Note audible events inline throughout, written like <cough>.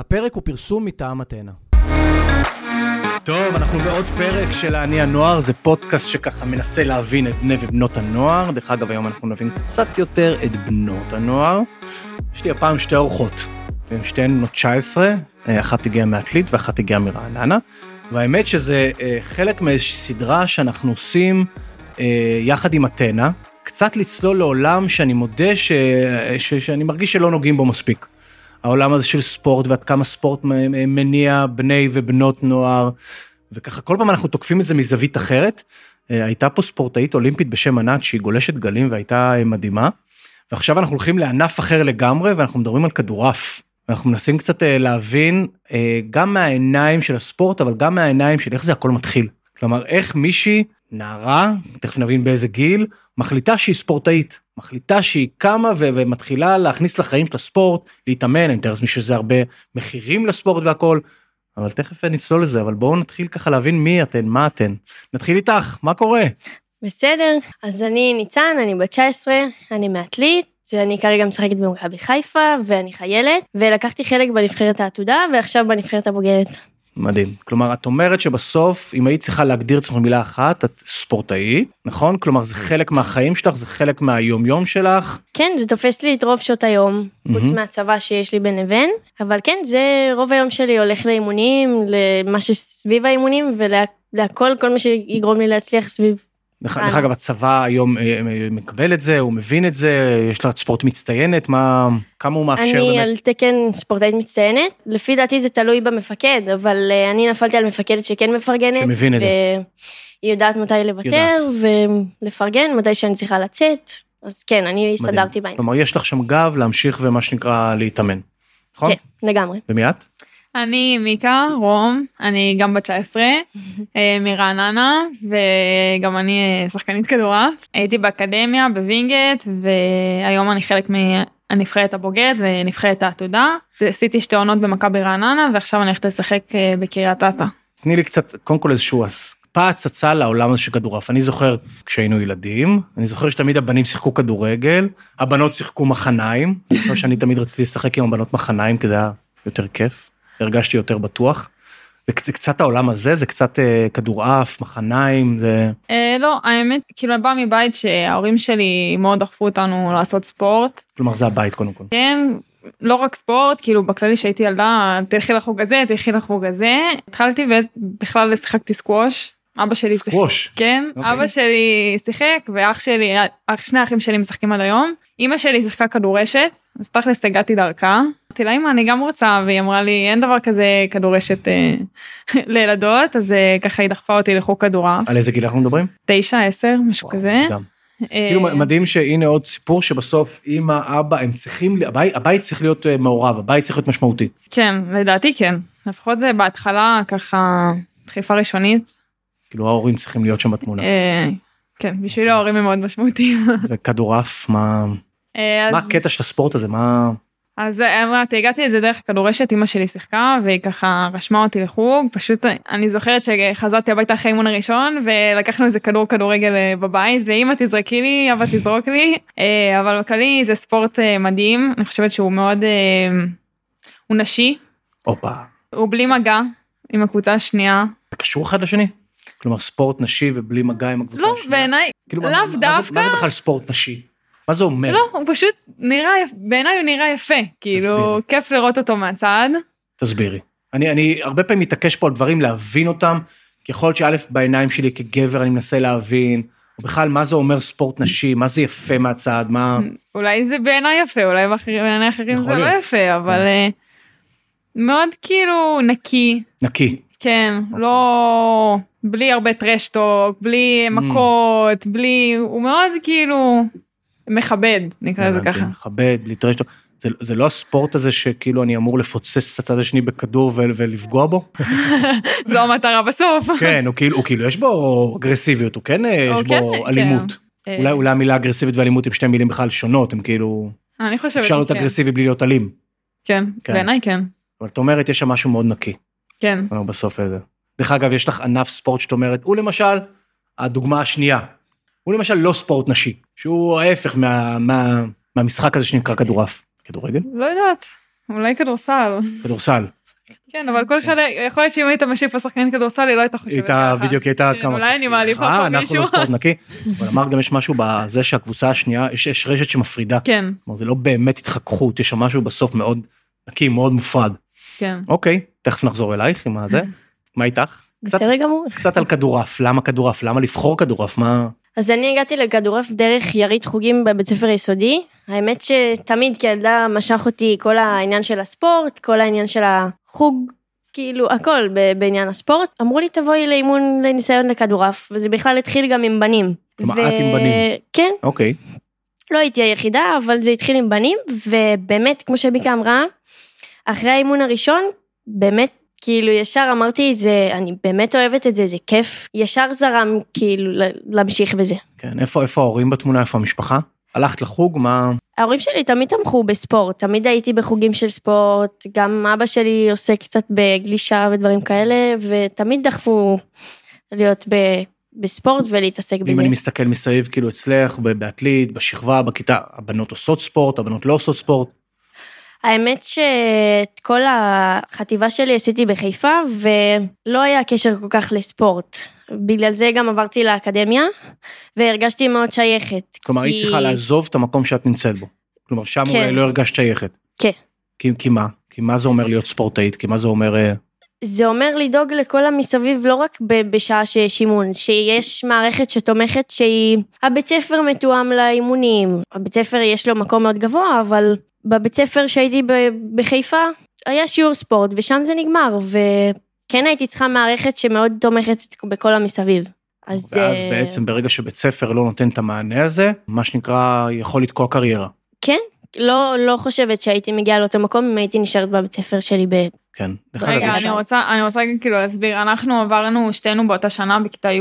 הפרק הוא פרסום מטעם אתנה. טוב, אנחנו בעוד פרק של אני הנוער, זה פודקאסט שככה מנסה להבין את בני ובנות הנוער. דרך אגב, היום אנחנו נבין קצת יותר את בנות הנוער. יש לי הפעם שתי אורחות, הן שתיהן בנות 19, אחת הגיעה מעתלית ואחת הגיעה מרעננה. והאמת שזה אה, חלק מאיזושהי סדרה שאנחנו עושים אה, יחד עם אתנה, קצת לצלול לעולם שאני מודה ש... ש... שאני מרגיש שלא נוגעים בו מספיק. העולם הזה של ספורט ועד כמה ספורט מניע בני ובנות נוער, וככה כל פעם אנחנו תוקפים את זה מזווית אחרת. אה, הייתה פה ספורטאית אולימפית בשם ענת שהיא גולשת גלים והייתה מדהימה, ועכשיו אנחנו הולכים לענף אחר לגמרי ואנחנו מדברים על כדורעף. אנחנו מנסים קצת להבין גם מהעיניים של הספורט אבל גם מהעיניים של איך זה הכל מתחיל. כלומר איך מישהי נערה, תכף נבין באיזה גיל, מחליטה שהיא ספורטאית, מחליטה שהיא קמה ו- ומתחילה להכניס לחיים של הספורט, להתאמן, אני מתאר לעצמי שזה הרבה מחירים לספורט והכל, אבל תכף נצלול לזה, אבל בואו נתחיל ככה להבין מי אתן, מה אתן. נתחיל איתך, מה קורה? בסדר, אז אני ניצן, אני בת 19, אני מעתלית, ואני כרגע משחקת במכבי חיפה, ואני חיילת, ולקחתי חלק בנבחרת העתודה, ועכשיו בנבחרת הבוגרת. מדהים. כלומר, את אומרת שבסוף, אם היית צריכה להגדיר את עצמך במילה אחת, את ספורטאית, נכון? כלומר, זה חלק מהחיים שלך, זה חלק מהיום-יום שלך. כן, זה תופס לי את רוב שעות היום, חוץ mm-hmm. מהצבא שיש לי בין לבין, אבל כן, זה רוב היום שלי הולך לאימונים, למה שסביב האימונים, ולהכל, כל מה שיגרום לי להצליח סביב דרך אגב הצבא היום אה, אה, מקבל את זה הוא מבין את זה יש לה ספורט מצטיינת מה כמה הוא מאפשר אני באמת. על תקן ספורטאית מצטיינת לפי דעתי זה תלוי במפקד אבל אה, אני נפלתי על מפקדת שכן מפרגנת. שמבין את זה. היא יודעת מתי לוותר ולפרגן מתי שאני צריכה לצאת אז כן אני הסתדרתי בעניין. כלומר יש לך שם גב להמשיך ומה שנקרא להתאמן. נכון? כן לגמרי. ומי את? אני מיקה רום, אני גם בת 19 אה, מרעננה וגם אני אה, שחקנית כדורעף. הייתי באקדמיה בווינגייט והיום אני חלק מהנבחרת הבוגרת ונבחרת העתודה. עשיתי שתי עונות במכבי רעננה ועכשיו אני הולכת לשחק אה, בקריית אתא. תני לי קצת קודם כל איזשהו טיפה הצצה לעולם הזה של כדורעף. אני זוכר כשהיינו ילדים, אני זוכר שתמיד הבנים שיחקו כדורגל, הבנות שיחקו מחניים, שאני תמיד רציתי לשחק עם הבנות מחניים כי זה היה יותר כיף. הרגשתי יותר בטוח. זה קצת העולם הזה זה קצת אה, כדורעף מחניים זה אה, לא האמת כאילו אני באה מבית שההורים שלי מאוד דחפו אותנו לעשות ספורט. כלומר זה הבית קודם כל. כן לא רק ספורט כאילו בכללי שהייתי ילדה תלכי לחוג הזה תלכי לחוג הזה התחלתי ובכלל שיחקתי סקווש אבא שלי סקווש כן okay. אוקיי. אבא שלי שיחק ואח שלי אח שני אחים שלי משחקים עד היום אמא שלי שיחקה כדורשת אז תכלס הגעתי דרכה. אמרתי לה אמא אני גם רוצה והיא אמרה לי אין דבר כזה כדורשת אה, <laughs> לילדות אז אה, ככה היא דחפה אותי לחוג כדורעף. על איזה גיל אנחנו מדברים? תשע עשר משהו וואו, כזה. אה, כאילו מדהים שהנה עוד סיפור שבסוף אמא אבא הם צריכים הבית, הבית צריך להיות מעורב הבית צריך להיות משמעותי. כן לדעתי כן לפחות זה בהתחלה ככה דחיפה ראשונית. כאילו ההורים צריכים להיות שם בתמונה. אה, כן בשביל ההורים הם מאוד משמעותיים. <laughs> וכדורעף מה מה הקטע של הספורט הזה מה. אז אמרתי הגעתי לזה דרך כדורשת אמא שלי שיחקה והיא ככה רשמה אותי לחוג פשוט אני זוכרת שחזרתי הביתה אחרי האימון הראשון ולקחנו איזה כדור כדורגל אה, בבית ואמא תזרקי לי אבא תזרוק לי אה, אבל בכללי זה ספורט אה, מדהים אני חושבת שהוא מאוד הוא נשי. הופה. הוא בלי מגע עם הקבוצה השנייה. זה קשור אחד לשני? כלומר ספורט נשי ובלי מגע עם הקבוצה לא, השנייה? לא בעיניי כאילו, לאו מה, דווקא. מה זה בכלל ספורט נשי? מה זה אומר? לא, הוא פשוט נראה, בעיניי הוא נראה יפה, כאילו, תסבירי. כיף לראות אותו מהצד. תסבירי. אני, אני הרבה פעמים מתעקש פה על דברים, להבין אותם, כי יכול להיות שא' בעיניים שלי כגבר אני מנסה להבין, או בכלל מה זה אומר ספורט נשי, מה זה יפה מהצד, מה... אולי זה בעיניי יפה, אולי בעיני אחרים זה לא להיות. יפה, אבל כן. אה, מאוד כאילו נקי, נקי. כן. לא... בלי הרבה טרשטוק, בלי Mm. מכות, בלי... הוא מאוד כאילו מכבד, נקרא לזה ככה. מכבד, בלי טרשטוק. זה, זה לא הספורט הזה שכאילו אני אמור לפוצץ את הצד השני בכדור ו- ולפגוע בו? <laughs> זו המטרה בסוף. כן, הוא כאילו, הוא כאילו יש בו אגרסיביות, הוא כן, יש הוא בו כן, אלימות. אה, אולי, אולי המילה אגרסיבית ואלימות הם שתי מילים בכלל שונות, הם כאילו, אני חושבת אפשר להיות שכן. אגרסיבי בלי להיות אלים. כן, כן. בעיניי כן. אבל את אומרת, יש שם משהו מאוד נקי. כן. בסוף איזה. דרך אגב, יש לך ענף ספורט שאת אומרת, הוא למשל, הדוגמה השנייה, הוא למשל לא ספורט נשי, שהוא ההפך מה, מה, מהמשחק הזה שנקרא כדורעף. כדורגל? לא יודעת. אולי כדורסל. כדורסל. כן, אבל כל אחד, יכול להיות שאם היית משיב פה שחקן כדורסל, היא לא הייתה חושבת ככה. בדיוק הייתה כן, כמה אולי אני מעליבה פה אנחנו מישהו. לא ספורט <laughs> נקי אבל אמר גם יש משהו בזה שהקבוצה השנייה יש יש רשת שמפרידה כן, כלומר זה לא באמת התחככות יש שם משהו בסוף מאוד נקי מאוד מופרד כן. אוקיי תכף נחזור אלייך עם הזה <laughs> מה איתך בסדר גמור. קצת על כדורעף למה כדורעף למה לבחור כדורעף מה אז אני הגעתי לכדורעף דרך יריד חוגים בבית ספר יסודי. האמת שתמיד כילדה משך אותי כל העניין של הספורט, כל העניין של החוג, כאילו הכל בעניין הספורט. אמרו לי תבואי לאימון לניסיון לכדורעף, וזה בכלל התחיל גם עם בנים. כלומר, את עם בנים. כן, אוקיי לא הייתי היחידה, אבל זה התחיל עם בנים, ובאמת, כמו שביקה אמרה, אחרי האימון הראשון, באמת, כאילו ישר אמרתי, זה, אני באמת אוהבת את זה, זה כיף. ישר זרם, כאילו, להמשיך בזה. כן איפה איפה ההורים בתמונה איפה המשפחה הלכת לחוג מה ההורים שלי תמיד תמכו בספורט, תמיד הייתי בחוגים של ספורט, גם אבא שלי עושה קצת בגלישה ודברים כאלה, ותמיד דחפו להיות ב, בספורט ולהתעסק אם בזה. אני מסתכל מסביב כאילו אצלך בעתלית בשכבה בכיתה הבנות עושות ספורט הבנות לא עושות ספורט האמת שאת כל החטיבה שלי עשיתי בחיפה, ולא היה קשר כל כך לספורט. בגלל זה גם עברתי לאקדמיה, והרגשתי מאוד שייכת. כלומר כי- היית צריכה לעזוב את המקום שאת נמצאת בו. כלומר שם כן. אולי לא הרגשת שייכת. כן. כי, כי מה? כי מה זה אומר להיות ספורטאית? כי מה זה אומר... אה, זה אומר לדאוג לכל המסביב לא רק בשעה שיש אימון, שיש מערכת שתומכת שהיא, הבית ספר מתואם לאימונים, הבית ספר יש לו מקום מאוד גבוה, אבל בבית ספר שהייתי בחיפה היה שיעור ספורט ושם זה נגמר, וכן הייתי צריכה מערכת שמאוד תומכת בכל המסביב. אז ואז אה, בעצם ברגע שבית ספר לא נותן את המענה הזה, מה שנקרא יכול לתקוע קריירה. כן, לא, לא חושבת שהייתי מגיעה לאותו מקום אם הייתי נשארת בבית ספר שלי ב... כן. רגע, אני רוצה, אני רוצה כאילו להסביר, אנחנו עברנו שתינו באותה שנה בכיתה י',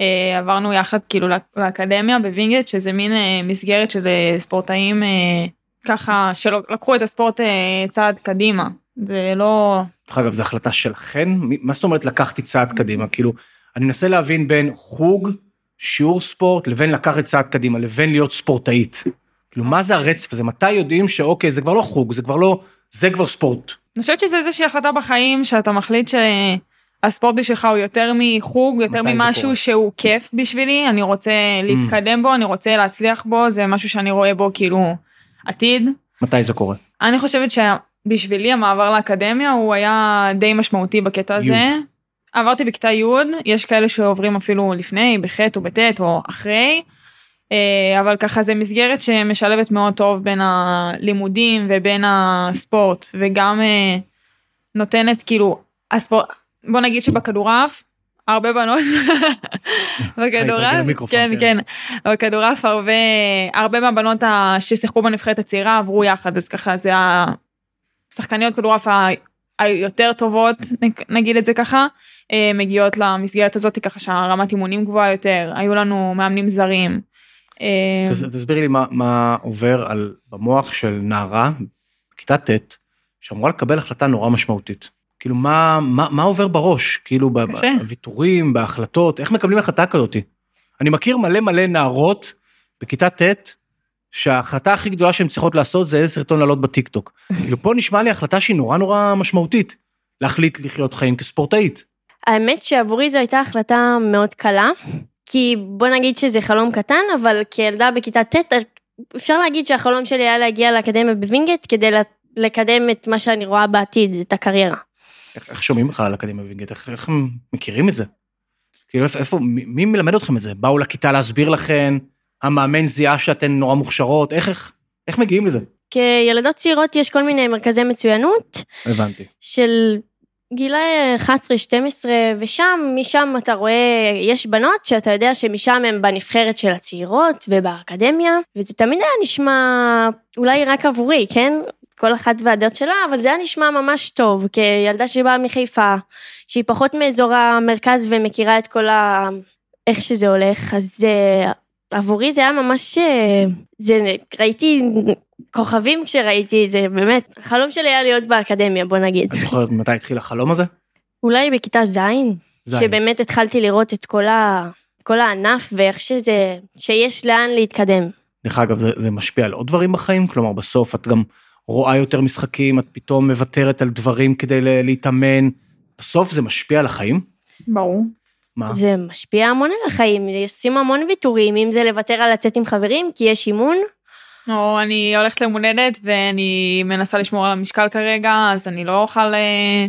אה, עברנו יחד כאילו לאק- לאקדמיה בווינגייט, שזה מין אה, מסגרת של ספורטאים ככה, שלקחו את הספורט אה, צעד קדימה. זה לא... דרך אגב, זו החלטה שלכן? מה זאת אומרת לקחתי צעד קדימה? כאילו, אני מנסה להבין בין חוג, שיעור ספורט, לבין לקחת צעד קדימה, לבין להיות ספורטאית. כאילו, מה זה הרצף הזה? מתי יודעים שאוקיי, זה כבר לא חוג, זה כבר לא... זה כבר ספורט. אני חושבת שזה איזושהי החלטה בחיים שאתה מחליט שהספורט בשבילך הוא יותר מחוג, יותר ממשהו? שהוא כיף בשבילי, אני רוצה להתקדם בו, אני רוצה להצליח בו, זה משהו שאני רואה בו כאילו עתיד. מתי זה קורה? אני חושבת שבשבילי המעבר לאקדמיה הוא היה די משמעותי בקטע הזה. י'. עברתי בכיתה י', יש כאלה שעוברים אפילו לפני, בח' או בט' או אחרי, אה, אבל ככה זה מסגרת שמשלבת מאוד טוב בין הלימודים ובין הספורט, וגם אה, נותנת כאילו, הספורט, בוא נגיד שבכדורעף, הרבה בנות, <laughs> בכדורעף, כן, כן. כן, בכדורעף הרבה, הרבה מהבנות ששיחקו בנבחרת הצעירה עברו יחד, אז ככה זה השחקניות כדורעף היותר טובות, נגיד את זה ככה, אה, מגיעות למסגרת הזאת ככה שהרמת אימונים גבוהה יותר, היו לנו מאמנים זרים. אה, תס- תסבירי לי מה, מה עובר על במוח של נערה בכיתה ט' שאמורה לקבל החלטה נורא משמעותית. כאילו מה מה מה עובר בראש כאילו. בוויתורים בהחלטות איך מקבלים החלטה כזאתי. אני מכיר מלא מלא נערות בכיתה ט' שההחלטה הכי גדולה שהן צריכות לעשות זה איזה סרטון לעלות בטיק טוק. <laughs> כאילו פה נשמע לי החלטה שהיא נורא נורא משמעותית להחליט לחיות חיים כספורטאית. האמת שעבורי זו הייתה החלטה מאוד קלה, כי בוא נגיד שזה חלום קטן, אבל כילדה בכיתה ט' אפשר להגיד שהחלום שלי היה להגיע לאקדמיה בווינגייט כדי לקדם את מה שאני רואה בעתיד, את הקריירה. איך, איך שומעים בכלל על אקדמיה וינגייט איך, איך הם מכירים את זה. כאילו איפה, מי, מי מלמד אתכם את זה באו לכיתה להסביר לכם המאמן זיהה שאתן נורא מוכשרות איך איך איך מגיעים לזה. כילדות צעירות יש כל מיני מרכזי מצוינות הבנתי. של גילאי 11-12, ושם, משם אתה רואה, יש בנות שאתה יודע שמשם הן בנבחרת של הצעירות ובאקדמיה, וזה תמיד היה נשמע, אולי רק עבורי, כן? כל אחת והדעות שלה, אבל זה היה נשמע ממש טוב, כילדה שבאה מחיפה, שהיא פחות מאזור המרכז ומכירה את כל ה... איך שזה הולך, אז uh, עבורי זה היה ממש... uh, זה, ראיתי כוכבים כשראיתי את זה, באמת. החלום שלי היה להיות באקדמיה, בוא נגיד. את זוכרת מתי התחיל החלום הזה? אולי בכיתה ז'. שבאמת התחלתי לראות את כל, ה... כל הענף ואיך שזה, שיש לאן להתקדם. דרך אגב זה, זה משפיע על עוד דברים בחיים כלומר בסוף את גם רואה יותר משחקים, את פתאום מוותרת על דברים כדי להתאמן. בסוף זה משפיע על החיים? ברור. מה? זה משפיע המון על החיים, עושים המון ויתורים, אם זה לוותר על לצאת עם חברים, כי יש אימון, או אני הולכת ליום הולדת ואני מנסה לשמור על המשקל כרגע, אז אני לא אוכל אה,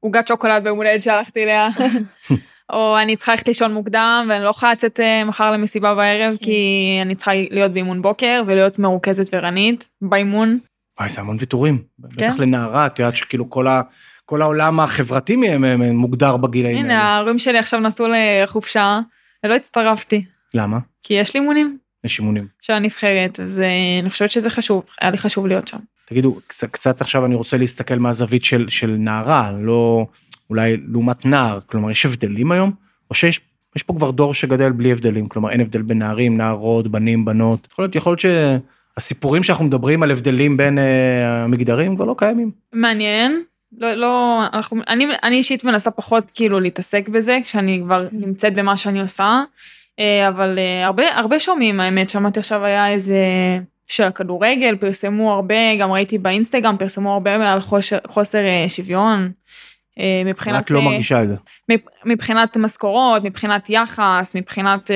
עוגת שוקולד ביום הולדת שהלכתי אליה. <laughs> או אני צריכה ללכת לישון מוקדם ואני לא יכולה לצאת אה, מחר למסיבה בערב כן. כי אני צריכה להיות באימון בוקר ולהיות מרוכזת וערנית באימון. וואי, זה המון ויתורים. כן. בטח לנערה, את יודעת שכאילו כל, ה, כל העולם החברתי מ- מ- מ- מוגדר בגילאים הנה האלה. ההורים שלי עכשיו נסעו לחופשה ולא הצטרפתי למה? כי יש לי אימונים יש אימונים. של הנבחרת אז אני חושבת שזה חשוב היה לי חשוב להיות שם. תגידו, קצת, קצת עכשיו אני רוצה להסתכל מהזווית של, של נערה, לא אולי לעומת נער, כלומר יש הבדלים היום? או שיש יש פה כבר דור שגדל בלי הבדלים, כלומר אין הבדל בין נערים, נערות, בנים, בנות. יכול להיות, יכול להיות שהסיפורים שאנחנו מדברים על הבדלים בין אה, המגדרים כבר לא קיימים. מעניין. לא, לא, אנחנו, אני, אני אישית מנסה פחות כאילו להתעסק בזה כשאני כבר נמצאת במה שאני עושה, אה, אבל אה, הרבה, הרבה שומעים האמת, שמעתי עכשיו היה איזה של הכדורגל, פרסמו הרבה, גם ראיתי באינסטגרם, פרסמו הרבה על חושר, חוסר שוויון. מבחינת, את לא מרגישה את זה. מב- מבחינת משכורות, מבחינת יחס, מבחינת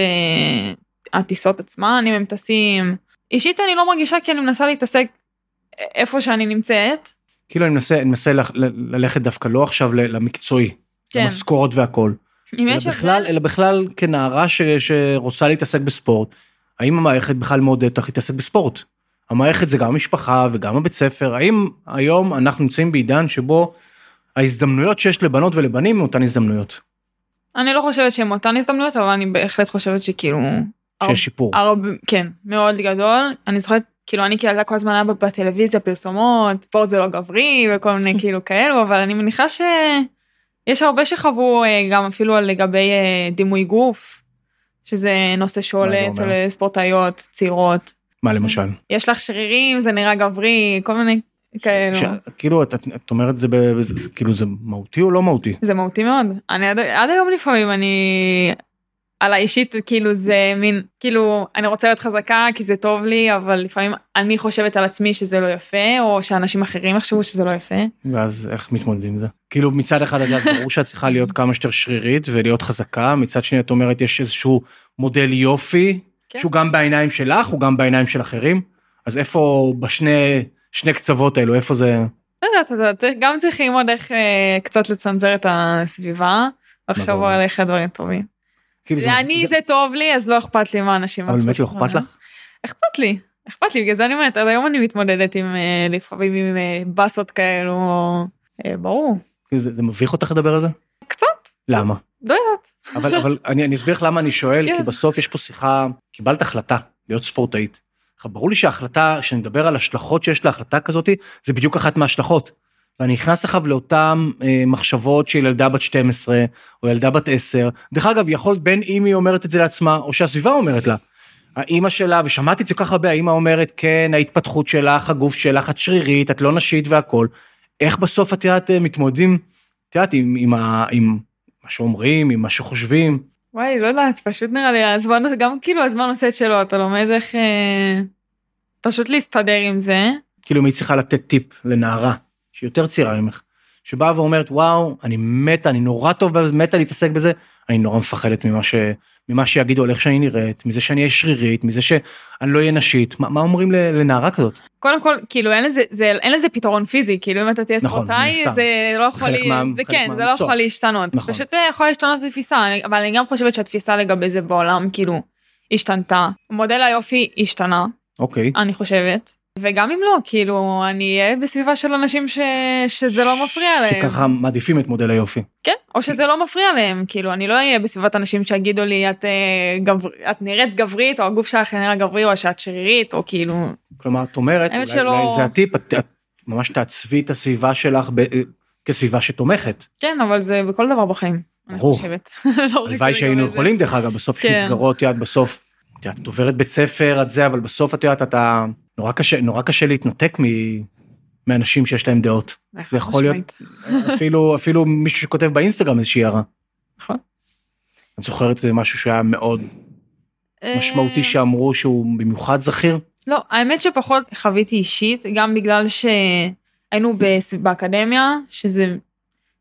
הטיסות עצמן, אם הם טסים. אישית אני לא מרגישה כי אני מנסה להתעסק איפה שאני נמצאת. כאילו אני מנסה, אני מנסה לח- ל- ללכת דווקא לא עכשיו ל- למקצועי, כן. למשכורת והכל. אלא בכלל, אלא בכלל כנערה ש, שרוצה להתעסק בספורט, האם המערכת בכלל מעודדת אותך להתעסק בספורט? המערכת זה גם המשפחה וגם הבית ספר, האם היום אנחנו נמצאים בעידן שבו ההזדמנויות שיש לבנות ולבנים הם אותן הזדמנויות, אני לא חושבת שהן אותן הזדמנויות, אבל אני בהחלט חושבת שכאילו... שיש שיפור. הרבה, כן, מאוד גדול. אני זוכרת, כאילו אני כילדה כל הזמן היה בטלוויזיה פרסומות, ספורט זה לא גברי וכל מיני <laughs> כאילו כאלו, אבל אני מניחה שיש הרבה שחוו אה, גם אפילו על לגבי אה, דימוי גוף, שזה נושא שעולה אצל? ספורטאיות צעירות. מה למשל? יש לך שרירים, זה נראה גברי, כל מיני כאלו. ש... כאילו את, את, אומרת זה, ב- זה, זה כאילו זה מהותי או לא מהותי? זה מהותי מאוד. אני עד, עד היום לפעמים אני על האישית כאילו זה מין כאילו אני רוצה להיות חזקה כי זה טוב לי אבל לפעמים אני חושבת על עצמי שזה לא יפה או שאנשים אחרים יחשבו שזה לא יפה. ואז איך מתמודדים עם זה? כאילו מצד אחד את ברור שאת צריכה להיות כמה שיותר שרירית ולהיות חזקה, מצד שני את אומרת יש איזשהו מודל יופי, כן. שהוא גם בעיניים שלך, הוא גם בעיניים של אחרים, אז איפה בשני שני קצוות האלו, איפה זה, לא יודעת, גם צריך ללמוד איך אה, קצת לצנזר את הסביבה. לחשוב? על איך הדברים טובים. כאילו זה, אני זה טוב לי אז לא אכפת לי מה אנשים אבל באמת לא. אכפת לך? אכפת לי. אכפת לי בגלל זה אני אומרת עד היום אני מתמודדת עם אה, לפעמים עם אה, באסות כאלו. אה, ברור. כאילו, זה, מביך אותך לדבר על זה? קצת. למה? לא יודעת. אבל אבל אני אני אסביר לך למה אני שואל כן. כי בסוף יש פה שיחה קיבלת החלטה להיות ספורטאית. ברור לי שההחלטה שאני מדבר על השלכות שיש להחלטה כזאתי זה בדיוק אחת מההשלכות. ואני נכנס עכשיו לאותן אה, מחשבות של ילדה בת 12 או ילדה בת 10 דרך אגב יכול בין אם היא אומרת את זה לעצמה או שהסביבה אומרת לה. האימא שלה ושמעתי את זה כל כך הרבה האימא אומרת כן ההתפתחות שלך הגוף שלך את שרירית את לא נשית והכל. איך בסוף את יודעת אה, מתמודדים את יודעת עם, עם, ה- עם מה שאומרים עם מה שחושבים. וואי לא יודעת פשוט נראה לי הזמן גם כאילו הזמן עושה את שלו אתה לומד איך אה, פשוט להסתדר עם זה. כאילו היא צריכה לתת טיפ לנערה שהיא יותר צעירה ממך שבאה ואומרת וואו אני מתה אני נורא טוב מתה להתעסק בזה אני נורא מפחדת ממה ש... ממה שיגידו על איך שאני נראית מזה שאני אהיה שרירית מזה שאני לא אהיה נשית. מה, מה אומרים לנערה כזאת? קודם כל כאילו אין לזה זה אין לזה פתרון פיזי כאילו אם אתה תהיה נכון, ספורטאי. זה לא יכול לי- מה- זה כן זה לא. יכול להשתנות. נכון. פשוט זה יכול להשתנות לתפיסה אבל אני גם חושבת שהתפיסה לגבי זה בעולם כאילו השתנתה. מודל היופי השתנה. אוקיי. אני חושבת וגם אם לא כאילו אני אהיה בסביבה של אנשים ש... שזה לא מפריע להם. שככה מעדיפים את מודל היופי כן, או שזה לא מפריע להם, כאילו אני לא אהיה בסביבת אנשים שיגידו לי את, אה, גבר... את נראית גברית או הגוף שלך נראה גברי או שאת שרירית או כאילו כלומר את אומרת אולי, שלא- אולי זה הטיפ את, את ממש תעצבי את הסביבה שלך ב... כסביבה שתומכת כן אבל זה בכל דבר בחיים. אני. חושבת. <laughs> לא הלוואי שהיינו. יכולים דרך אגב בסוף כן. שנסגרות את יודעת בסוף. את עוברת בית ספר את זה אבל בסוף את יודעת אתה נורא קשה נורא קשה להתנתק מ... מאנשים שיש להם דעות זה יכול להיות <laughs> אפילו אפילו מישהו שכותב באינסטגרם איזושהי הערה. נכון. את זוכרת זה משהו שהיה מאוד אה, משמעותי שאמרו שהוא במיוחד זכיר לא, האמת שפחות חוויתי אישית, גם בגלל שהיינו בסביב- באקדמיה, שזה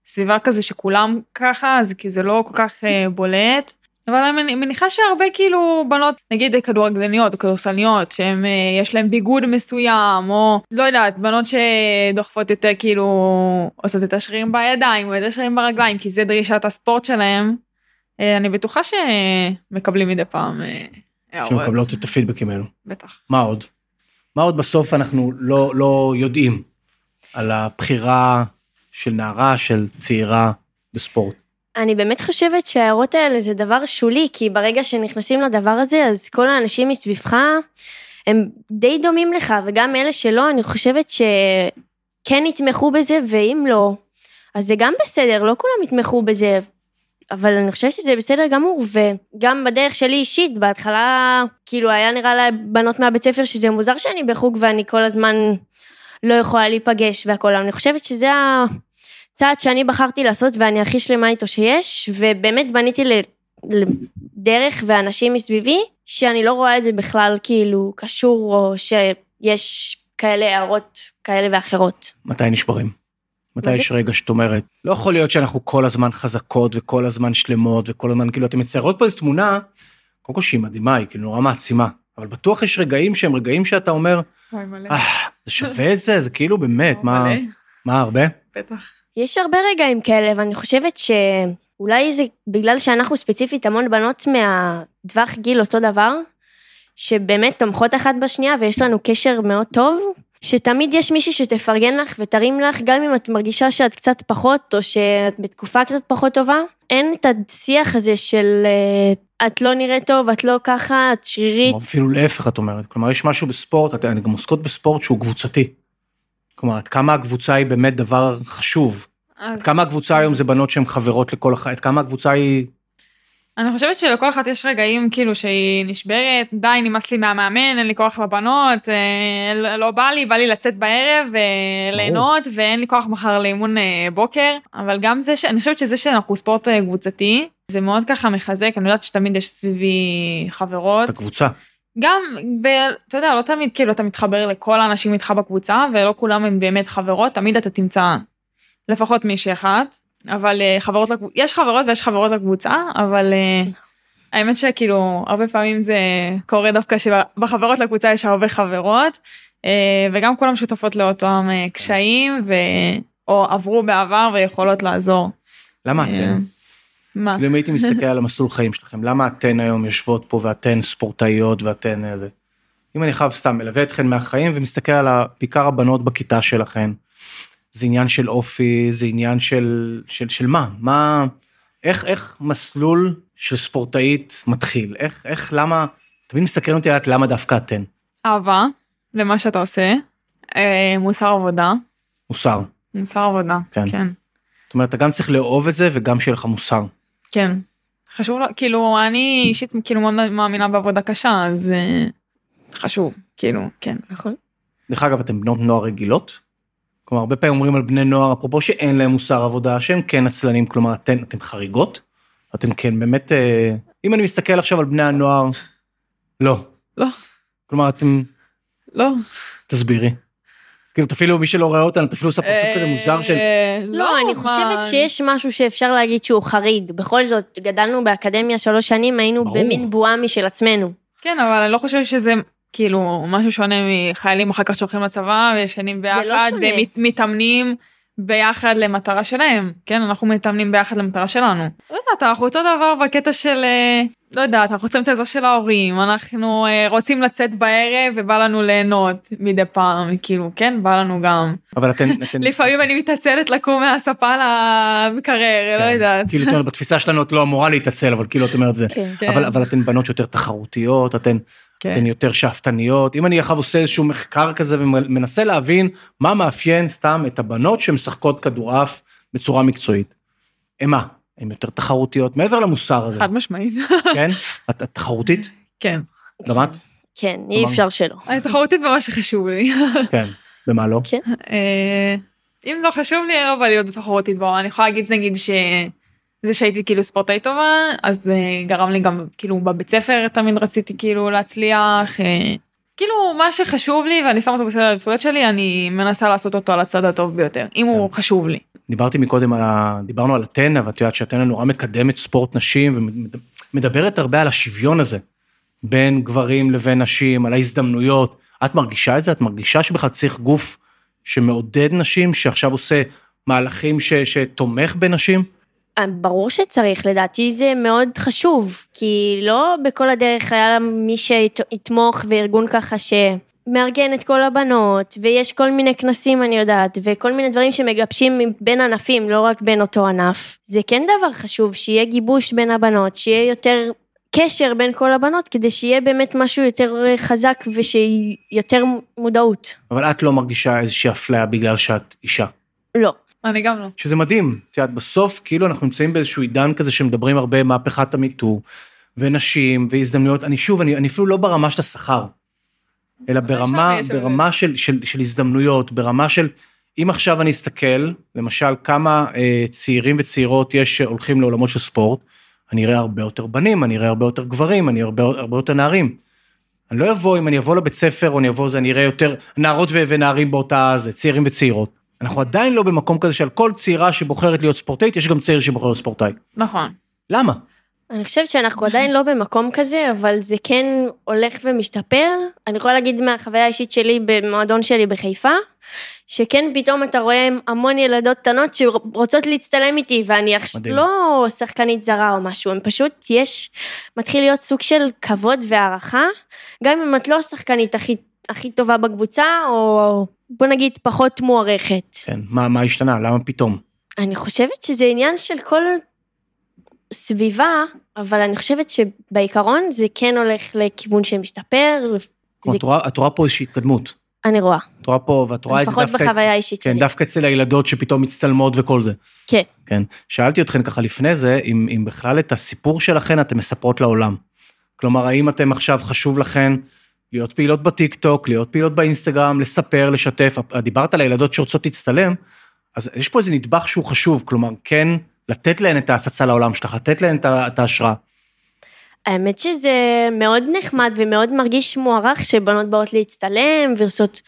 סביבה כזה שכולם ככה, אז כי זה לא כל כך אה, בולט. אבל אני מניחה שהרבה כאילו בנות, נגיד כדורגלניות או כדורסלניות, שהם, אה, יש להם ביגוד מסוים, או לא יודעת, בנות שדוחפות יותר כאילו, עושות את השרירים בידיים, או את השרירים ברגליים, כי זה דרישת הספורט שלהם. אה, אני בטוחה שמקבלים מדי פעם אה, הערות. שמקבלות את הפידבקים האלו. בטח. מה עוד? מה עוד בסוף אנחנו לא, לא יודעים על הבחירה של נערה, של צעירה בספורט? אני באמת חושבת שההערות האלה זה דבר שולי, כי ברגע שנכנסים לדבר הזה, אז כל האנשים מסביבך הם די דומים לך, וגם אלה שלא, אני חושבת שכן יתמכו בזה, ואם לא, אז זה גם בסדר, לא כולם יתמכו בזה, אבל אני חושבת שזה בסדר גמור, וגם בדרך שלי אישית, בהתחלה, כאילו היה נראה לבנות מהבית ספר שזה מוזר שאני בחוג ואני כל הזמן לא יכולה להיפגש והכל, אני חושבת שזה ה... צעד שאני בחרתי לעשות ואני הכי שלמה איתו שיש, ובאמת בניתי לדרך ואנשים מסביבי, שאני לא רואה את זה בכלל כאילו קשור, או שיש כאלה הערות כאלה ואחרות. מתי נשברים? מתי יש רגע שאת אומרת, לא יכול להיות שאנחנו כל הזמן חזקות וכל הזמן שלמות וכל הזמן כאילו אתם מציירות פה איזו תמונה, קודם כל שהיא מדהימה, היא כאילו נורא מעצימה, אבל בטוח יש רגעים שהם רגעים שאתה אומר. אה, זה שווה את זה? זה כאילו באמת, <laughs> מה, מה הרבה? בטח. יש הרבה רגעים כאלה, ואני חושבת שאולי זה בגלל שאנחנו ספציפית המון בנות מהטווח גיל אותו דבר, שבאמת תומכות אחת בשנייה ויש לנו קשר מאוד טוב, שתמיד יש מישהי שתפרגן לך ותרים לך, גם אם את מרגישה שאת קצת פחות, או שאת בתקופה קצת פחות טובה, אין את השיח הזה של אה, את לא נראית טוב, את לא ככה, את שרירית. אפילו להפך את אומרת, כלומר יש משהו בספורט, את- אני גם עוסקות בספורט שהוא קבוצתי. כלומר, עד כמה הקבוצה היא באמת דבר חשוב. אז עד כמה הקבוצה היום זה בנות שהן חברות לכל אחת, עד כמה הקבוצה היא... אני חושבת שלכל אחת יש רגעים כאילו שהיא נשברת, די נמאס לי מהמאמן, אין לי כוח לבנות, אה, לא- לא בא לי, בא לי לצאת בערב וליהנות ואין לי כוח מחר לאימון אה, בוקר, אבל גם זה, ש- אני חושבת שזה שאנחנו ספורט אה, קבוצתי, זה מאוד ככה מחזק, אני יודעת שתמיד יש סביבי חברות, את הקבוצה. גם, ב, אתה יודע, לא תמיד כאילו אתה מתחבר לכל האנשים איתך בקבוצה ולא כולם הם באמת חברות, תמיד אתה תמצא לפחות מישהי אחת, אבל אה, חברות, לקב... יש חברות ויש חברות לקבוצה, אבל אה, האמת שכאילו הרבה פעמים זה קורה דווקא שבחברות לקבוצה יש הרבה חברות, אה, וגם כולם שותפות לאותם אה, קשיים, ו... או עברו בעבר ויכולות לעזור. למה אתן? מה? אם הייתי מסתכל על המסלול חיים שלכם, למה אתן היום יושבות פה ואתן ספורטאיות ואתן איזה... אם אני חייב סתם מלווה אתכן מהחיים ומסתכל על בעיקר הבנות בכיתה שלכן, זה עניין של אופי, זה עניין של, של, של מה? מה... איך, איך מסלול של ספורטאית מתחיל? איך, איך, למה... תמיד מסקרן אותי לדעת למה דווקא אתן. אהבה למה שאתה עושה, אה, מוסר עבודה, מוסר. מוסר עבודה, כן. כן. זאת אומרת, אתה גם צריך לאהוב את זה וגם שיהיה לך מוסר. כן. חשוב, לו- כאילו, אני אישית כאילו מאוד מאמינה בעבודה קשה, אז אה, חשוב, כאילו, כן. נכון. דרך אגב, אתן בנות נוער רגילות? כלומר, הרבה פעמים אומרים על בני נוער, אפרופו שאין להם מוסר עבודה, שהם כן עצלנים, כלומר, אתן, אתן חריגות? אתן כן באמת, אה, אם אני מסתכל עכשיו על בני הנוער, לא. לא, כלומר, אתם, לא. תסבירי. כאילו, אפילו מי שלא רואה אותנו, אפילו עושה פרצוף כזה מוזר של, אה, לא, אני מה- חושבת שיש משהו שאפשר להגיד שהוא חריג. בכל זאת, גדלנו באקדמיה שלוש שנים, היינו. במין בועה משל עצמנו. כן, אבל אני לא חושבת שזה כאילו משהו שונה מחיילים אחר כך שהולכים לצבא וישנים ביחד, לא שונה. ומתאמנים ביחד למטרה שלהם. כן, אנחנו מתאמנים ביחד למטרה שלנו. לא יודעת, אנחנו אותו דבר בקטע של, אה, לא יודעת, אנחנו רוצים את העזרה של ההורים, אנחנו אה, רוצים לצאת בערב ובא לנו ליהנות מדי פעם, כאילו, כן, בא לנו גם. אבל אתן, אתן, <laughs> לפעמים אני מתעצלת לקום מהספה למקרר, לא כן. יודעת. כאילו, בתפיסה שלנו את לא אמורה להתעצל, אבל כאילו, את אומרת זה. כן. כן. אבל, אבל אתן בנות יותר תחרותיות, אתן, כן. אתן יותר שאפתניות. אם אני עכשיו עושה איזשהו מחקר כזה ומנסה להבין מה מאפיין סתם את הבנות שמשחקות כדורעף בצורה מקצועית. הם מה? הן יותר תחרותיות מעבר למוסר הזה, חד משמעית. כן? את, את תחרותית? כן. גם את? כן, אי אפשר שלא. אני תחרותית ממש חשוב לי. <laughs> כן. במה לא? כן. אה, אם זה חשוב לי, לא בא להיות תחרותית בו. אני יכולה להגיד נגיד שזה שהייתי כאילו ספורטאית טובה, אז זה גרם לי גם כאילו בבית ספר תמיד רציתי כאילו להצליח. אה, כאילו מה שחשוב לי ואני שם אותו בסדר העדיפויות שלי אני מנסה לעשות אותו על הצד הטוב ביותר אם כן. הוא חשוב לי. דיברתי מקודם על. דיברנו על אתנה, ואת יודעת שאתנה נורא מקדמת ספורט נשים, ומדברת הרבה על השוויון הזה, בין גברים לבין נשים, על ההזדמנויות. את מרגישה את זה? את מרגישה שבכלל צריך גוף שמעודד נשים, שעכשיו עושה מהלכים ש... שתומך בנשים? אה, ברור שצריך, לדעתי זה מאוד חשוב, כי לא בכל הדרך היה מי שיתמוך וארגון ככה שמארגן את כל הבנות, ויש כל מיני כנסים אני יודעת, וכל מיני דברים שמגבשים בין ענפים, לא רק בין אותו ענף. זה כן דבר חשוב, שיהיה גיבוש בין הבנות, שיהיה יותר קשר בין כל הבנות, כדי שיהיה באמת משהו יותר חזק ושיותר מודעות. אבל את לא מרגישה איזושהי אפליה בגלל שאת אישה. לא. אני גם לא. שזה מדהים, את יודעת, בסוף כאילו אנחנו נמצאים באיזשהו עידן כזה שמדברים הרבה מהפכת המיטו, ונשים, והזדמנויות, אני שוב, אני, אני אפילו לא ברמה של השכר, אלא ברמה. ברמה של, של, של הזדמנויות, ברמה של, אם עכשיו אני אסתכל, למשל, כמה אה, צעירים וצעירות יש שהולכים לעולמות של ספורט, אני אראה הרבה יותר בנים, אני אראה הרבה יותר גברים, אני אראה הרבה, הרבה יותר נערים. אני לא אבוא, אם אני אבוא לבית ספר או אני אבוא, זה אני אראה יותר נערות ונערים באותה, זה, צעירים וצעירות. אנחנו עדיין לא במקום כזה שעל כל צעירה שבוחרת להיות ספורטאית, יש גם צעיר שבוחר להיות ספורטאי. נכון. למה? אני חושבת שאנחנו עדיין לא במקום כזה, אבל זה כן הולך ומשתפר. אני יכולה להגיד מהחוויה האישית שלי במועדון שלי בחיפה, שכן פתאום אתה רואה המון ילדות קטנות שרוצות להצטלם איתי, ואני עכשיו. לא שחקנית זרה או משהו, הם פשוט, יש, מתחיל להיות סוג של כבוד והערכה, גם אם את לא השחקנית הכי, הכי טובה בקבוצה, או בוא נגיד פחות מוערכת. כן, מה, מה השתנה? למה פתאום? אני חושבת שזה עניין של כל סביבה, אבל אני חושבת שבעיקרון זה כן הולך לכיוון שמשתפר, זה, את רואה, את רואה פה איזושהי התקדמות. אני רואה, את רואה פה, ואת רואה את זה לפחות דווקא... בחוויה האישית כן, שלי. דווקא אצל הילדות שפתאום מצטלמות וכל זה. כן. כן. שאלתי אתכן ככה לפני זה, אם, אם בכלל את הסיפור שלכן אתן מספרות לעולם. כלומר, האם אתם עכשיו חשוב לכן להיות פעילות בטיק טוק, להיות פעילות באינסטגרם, לספר, לשתף, דיברת על הילדות שרוצות להצטלם, אז יש פה איזה נדבך שהוא חשוב, כלומר, כן לתת להן את ההצצה לעולם שלך, לתת להן את ההשראה. האמת שזה מאוד נחמד ומאוד מרגיש מוערך שבנות באות להצטלם ועושות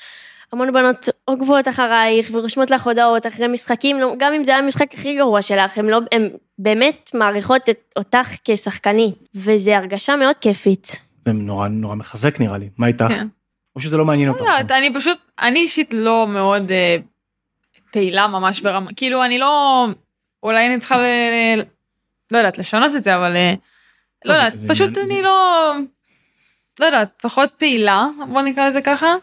המון בנות עוקבות אחרייך ורושמות לך הודעות אחרי משחקים, לא- גם אם זה היה המשחק הכי גרוע שלך, הן לא, באמת מעריכות את, אותך כשחקנית, וזו הרגשה מאוד כיפית. זה נורא נורא מחזק נראה לי, מה איתך? כן. או שזה לא מעניין לא אותך? יודעת, אני פשוט, אני אישית לא מאוד אה, פעילה ממש ברמה, כאילו אני לא, אולי אני צריכה, ל, ל, לא יודעת, לשנות את זה, אבל אה, לא לא, זה- יודעת, זה פשוט עניין- אני לא, לא יודעת, פחות פעילה, בוא נקרא לזה ככה,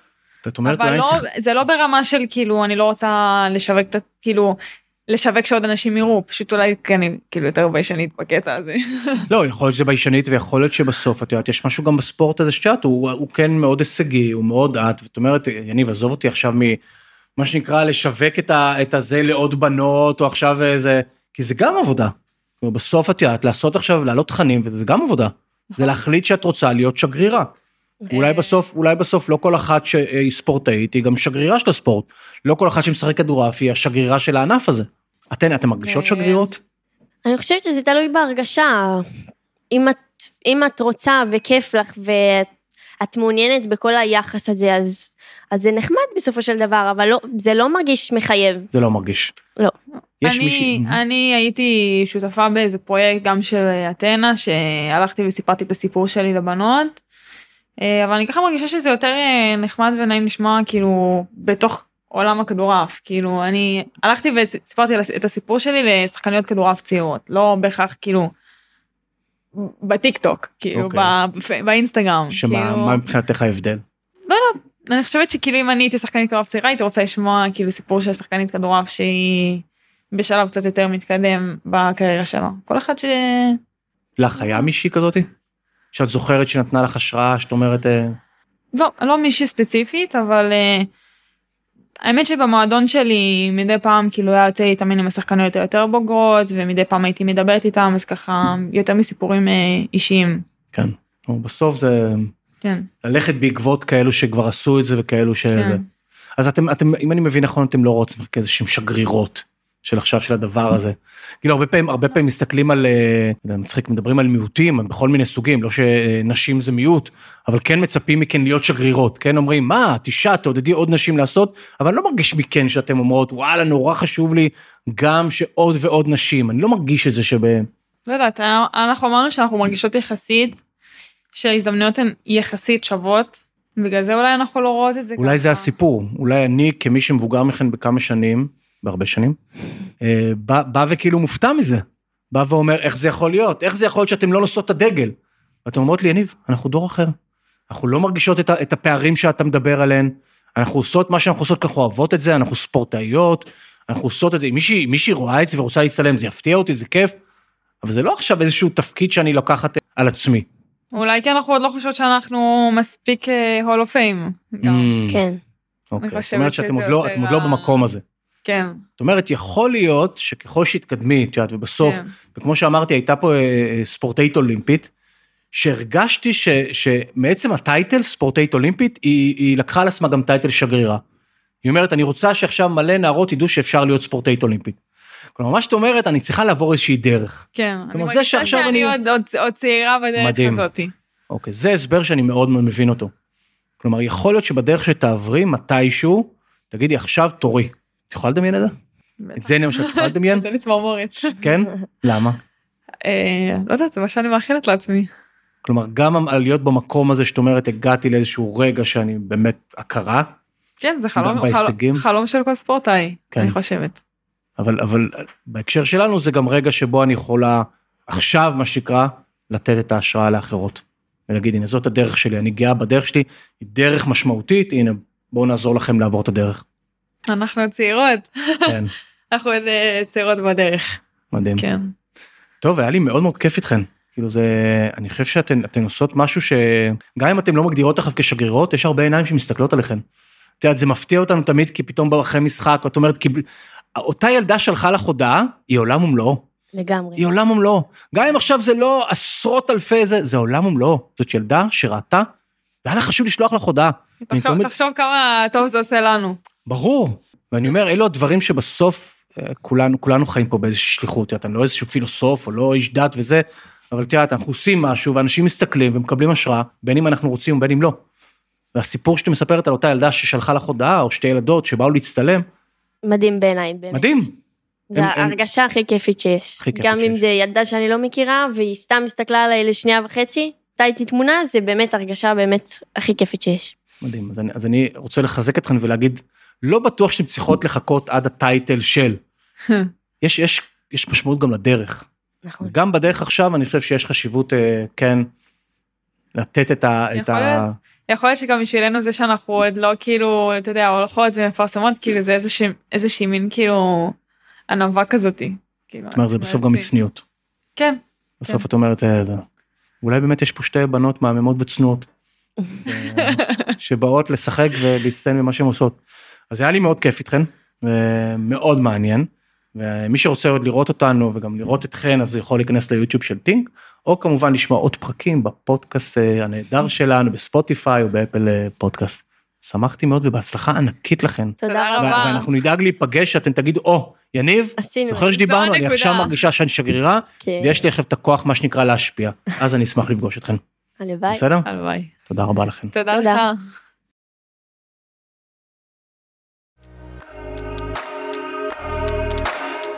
את אומרת, אבל לא, צריך... זה לא ברמה של כאילו, אני לא רוצה לשווק את, כאילו, לשווק שעוד אנשים יראו, פשוט אולי כי אני כאילו יותר ביישנית בקטע הזה. <laughs> לא, יכול להיות שזה ביישנית ויכול להיות שבסוף, את יודעת, יש משהו גם בספורט הזה שאת, הוא, הוא כן מאוד הישגי, הוא מאוד את, ואת אומרת, יניב, עזוב אותי עכשיו ממה שנקרא לשווק את, ה, את הזה לעוד בנות, או עכשיו איזה, כי זה גם עבודה. בסוף את יודעת, לעשות עכשיו, להעלות תכנים, וזה גם עבודה. זה להחליט שאת רוצה להיות שגרירה. אולי בסוף, אולי בסוף לא כל אחת שהיא ספורטאית, היא גם שגרירה של הספורט. לא כל אחת שמשחק כדורעף היא השגרירה של הענף הזה. אתן, אתן מרגישות אה, שגרירות? אני חושבת שזה תלוי בהרגשה. אם את, אם את רוצה וכיף לך ואת מעוניינת בכל היחס הזה, אז, אז זה נחמד בסופו של דבר, אבל לא, זה לא מרגיש מחייב. זה לא מרגיש. לא. יש אני, מישהי... אני הייתי שותפה באיזה פרויקט גם של אתנה שהלכתי וסיפרתי את הסיפור שלי לבנות. אה, אבל אני ככה מרגישה שזה יותר אה, נחמד ונעים לשמוע כאילו בתוך עולם הכדורעף כאילו אני הלכתי וסיפרתי את הסיפור שלי לשחקניות כדורעף צעירות לא בהכרח כאילו בטיק טוק כאילו אוקיי. okay. באינסטגרם שמה כאילו, מה מבחינתך ההבדל? אני חושבת שכאילו אם אני הייתי שחקנית כדורעף צעירה הייתי רוצה לשמוע כאילו סיפור של שחקנית כדורעף שהיא בשלב קצת יותר מתקדם בקריירה שלה כל אחד ש... לך היה מישהי כזאתי? שאת זוכרת שנתנה לך השראה, שאת אומרת... אה, לא, לא מישהי ספציפית, אבל uh, האמת שבמועדון שלי מדי פעם כאילו היה יוצא להתאמן עם השחקניות היותר בוגרות, ומדי פעם הייתי מדברת איתם, אז ככה יותר מסיפורים uh, אישיים. כן. בסוף זה כן, ללכת בעקבות כאלו שכבר עשו את זה וכאלו ש... כן. אז אתם, אתם, אם אני מבין נכון, אתם לא רוצים כאיזה שהם שגרירות של עכשיו של הדבר הזה. כאילו הרבה פעמים הרבה פעמים מסתכלים על אה, זה מצחיק מדברים על מיעוטים בכל מיני סוגים לא שנשים זה מיעוט אבל כן מצפים מכן להיות שגרירות כן? אומרים מה את אישה תעודדי עוד נשים לעשות? אבל אני לא מרגיש מכן שאתם אומרות וואלה נורא חשוב לי גם שעוד ועוד נשים. אני לא מרגיש את זה שב... לא יודעת, אנחנו אמרנו שאנחנו מרגישות יחסית, שההזדמנויות הן יחסית שוות, בגלל זה אולי אנחנו לא רואות את זה אולי זה הסיפור. אולי אני כמי שמבוגר מכן בכמה שנים בהרבה שנים אה, בא, בא וכאילו מופתע מזה בא ואומר איך זה יכול להיות איך זה יכול להיות שאתם לא נושאות את הדגל. ואתם אומרות לי יניב אנחנו דור אחר אנחנו לא מרגישות את, ה, את הפערים שאתה מדבר עליהן אנחנו עושות מה שאנחנו עושות ככה אוהבות את זה אנחנו ספורטאיות אנחנו עושות את זה אם מישהי, מישהי רואה את זה ורוצה להצטלם זה יפתיע אותי זה כיף. אבל זה לא עכשיו איזשהו תפקיד שאני לוקחת על עצמי. אולי כי אנחנו עוד לא חושבות שאנחנו מספיק הול אוף פיים. כן. אוקיי, זאת אומרת שאתם עוד לא, עוד לא במקום הזה. כן. זאת אומרת, יכול להיות שככל שהתקדמי, את יודעת, ובסוף, כן. וכמו שאמרתי, הייתה פה אה, אה, ספורטאית אולימפית, שהרגשתי ש, שמעצם הטייטל, ספורטאית אולימפית, היא, היא לקחה על עצמה גם טייטל שגרירה. היא אומרת, אני רוצה שעכשיו מלא נערות ידעו שאפשר להיות ספורטאית אולימפית. כלומר, מה שאת אומרת, אני צריכה לעבור איזושהי דרך. כן. אני מרגישה שאני אני- עוד- עוד עוד צעירה בדרך מדהים. הזאתי. אוקיי, זה הסבר שאני מאוד מאוד מבין אותו. כלומר, יכול להיות שבדרך שתעברי מתישהו, תגידי, עכשיו תורי. את יכולה לדמיין את זה? את זה למשל, את יכולה לדמיין? זה לי צמרמורת. כן? למה? אה, לא יודעת, זה מה שאני מאחלת לעצמי. כלומר, גם להיות במקום הזה שאת אומרת, הגעתי לאיזשהו רגע שאני באמת הכרה, כן, זה. חלום, חלום של כל ספורטאי, כן. אני חושבת. אבל, אבל בהקשר שלנו זה גם רגע שבו אני יכולה עכשיו, מה שנקרא, לתת את ההשראה לאחרות. ולהגיד, הנה, זאת הדרך שלי, אני גאה בדרך שלי, היא דרך משמעותית, הנה, בואו נעזור לכם לעבור את הדרך. אנחנו צעירות, כן, <laughs> אנחנו עוד צעירות בדרך. מדהים. כן. טוב, היה לי מאוד מאוד כיף איתכן. כאילו זה, אני חושב שאתן אתן עושות משהו שגם אם אתן לא מגדירות אחריו כשגרירות, יש הרבה עיניים שמסתכלות עליכן. את יודעת, זה מפתיע אותנו תמיד, כי פתאום בא אחרי משחק, את אומרת, כי... אותה ילדה שלחה לך הודעה, היא עולם ומלואו. לגמרי. היא עולם ומלואו. גם אם עכשיו זה לא עשרות אלפי זה, זה עולם ומלואו. זאת ילדה שראתה, והיה לה חשוב לשלוח לך הודעה. תחשוב, תחשוב כמה טוב זה עושה לנו. ברור. ואני אומר, אלו הדברים שבסוף אה, כולנו, כולנו חיים פה באיזושהי שליחות, את יודעת, אני לא איזשהו פילוסוף או לא איש דת וזה, אבל יודעת, אנחנו עושים משהו ואנשים מסתכלים ומקבלים השראה, בין אם אנחנו רוצים ובין אם לא. והסיפור שאתה מספרת על אותה ילדה ששלחה לך הודעה, או שתי ילדות שבאו להצטלם, מדהים בעיניי, באמת. מדהים. הם- ההרגשה הכי כיפית שיש. הכי כיפית גם אם שיש. זה ילדה שאני לא מכירה, והיא סתם הסתכלה עליי לשנייה וחצי, הייתה איתי תמונה, זה באמת הרגשה באמת הכי כיפית שיש. מדהים. אז אני, אז אני רוצה לחזק אתכם ולהגיד, לא בטוח שאתם צריכות לחכות עד הטייטל של. <laughs> יש, יש, יש משמעות גם לדרך. נכון. גם בדרך עכשיו אני חושב שיש חשיבות, אה, כן, לתת את ה... את יכול ה... להיות. יכול להיות שגם בשבילנו זה שאנחנו עוד לא כאילו, אתה יודע, הולכות ומפרסמות, כאילו זה איזושהי, איזושהי מין כאילו ענווה כזאתי. כאילו, זאת אומרת, זה בסוף גם. מצניעות. כן. בסוף את אומרת, אה, אולי באמת יש פה שתי בנות מהממות וצנועות, <laughs> אה, שבאות לשחק ולהצטיין במה שהן עושות. אז היה לי מאוד כיף איתכן, מאוד מעניין. ומי שרוצה עוד לראות אותנו וגם לראות אתכן אז יכול להיכנס ליוטיוב של טינק או כמובן לשמוע עוד פרקים בפודקאסט אה, הנהדר שלנו בספוטיפיי או באפל אה, פודקאסט. שמחתי מאוד ובהצלחה ענקית לכן. תודה תודה רבה. ואנחנו נדאג להיפגש שאתם תגידו או יניב עשינו. זוכר זו שדיברנו אני. עכשיו מרגישה שאני שגרירה כן. ויש לי עכשיו את הכוח מה שנקרא להשפיע אז אני אשמח לפגוש אתכם הלוואי. בסדר הלוואי. תודה רבה לכם. תודה תודה. לך.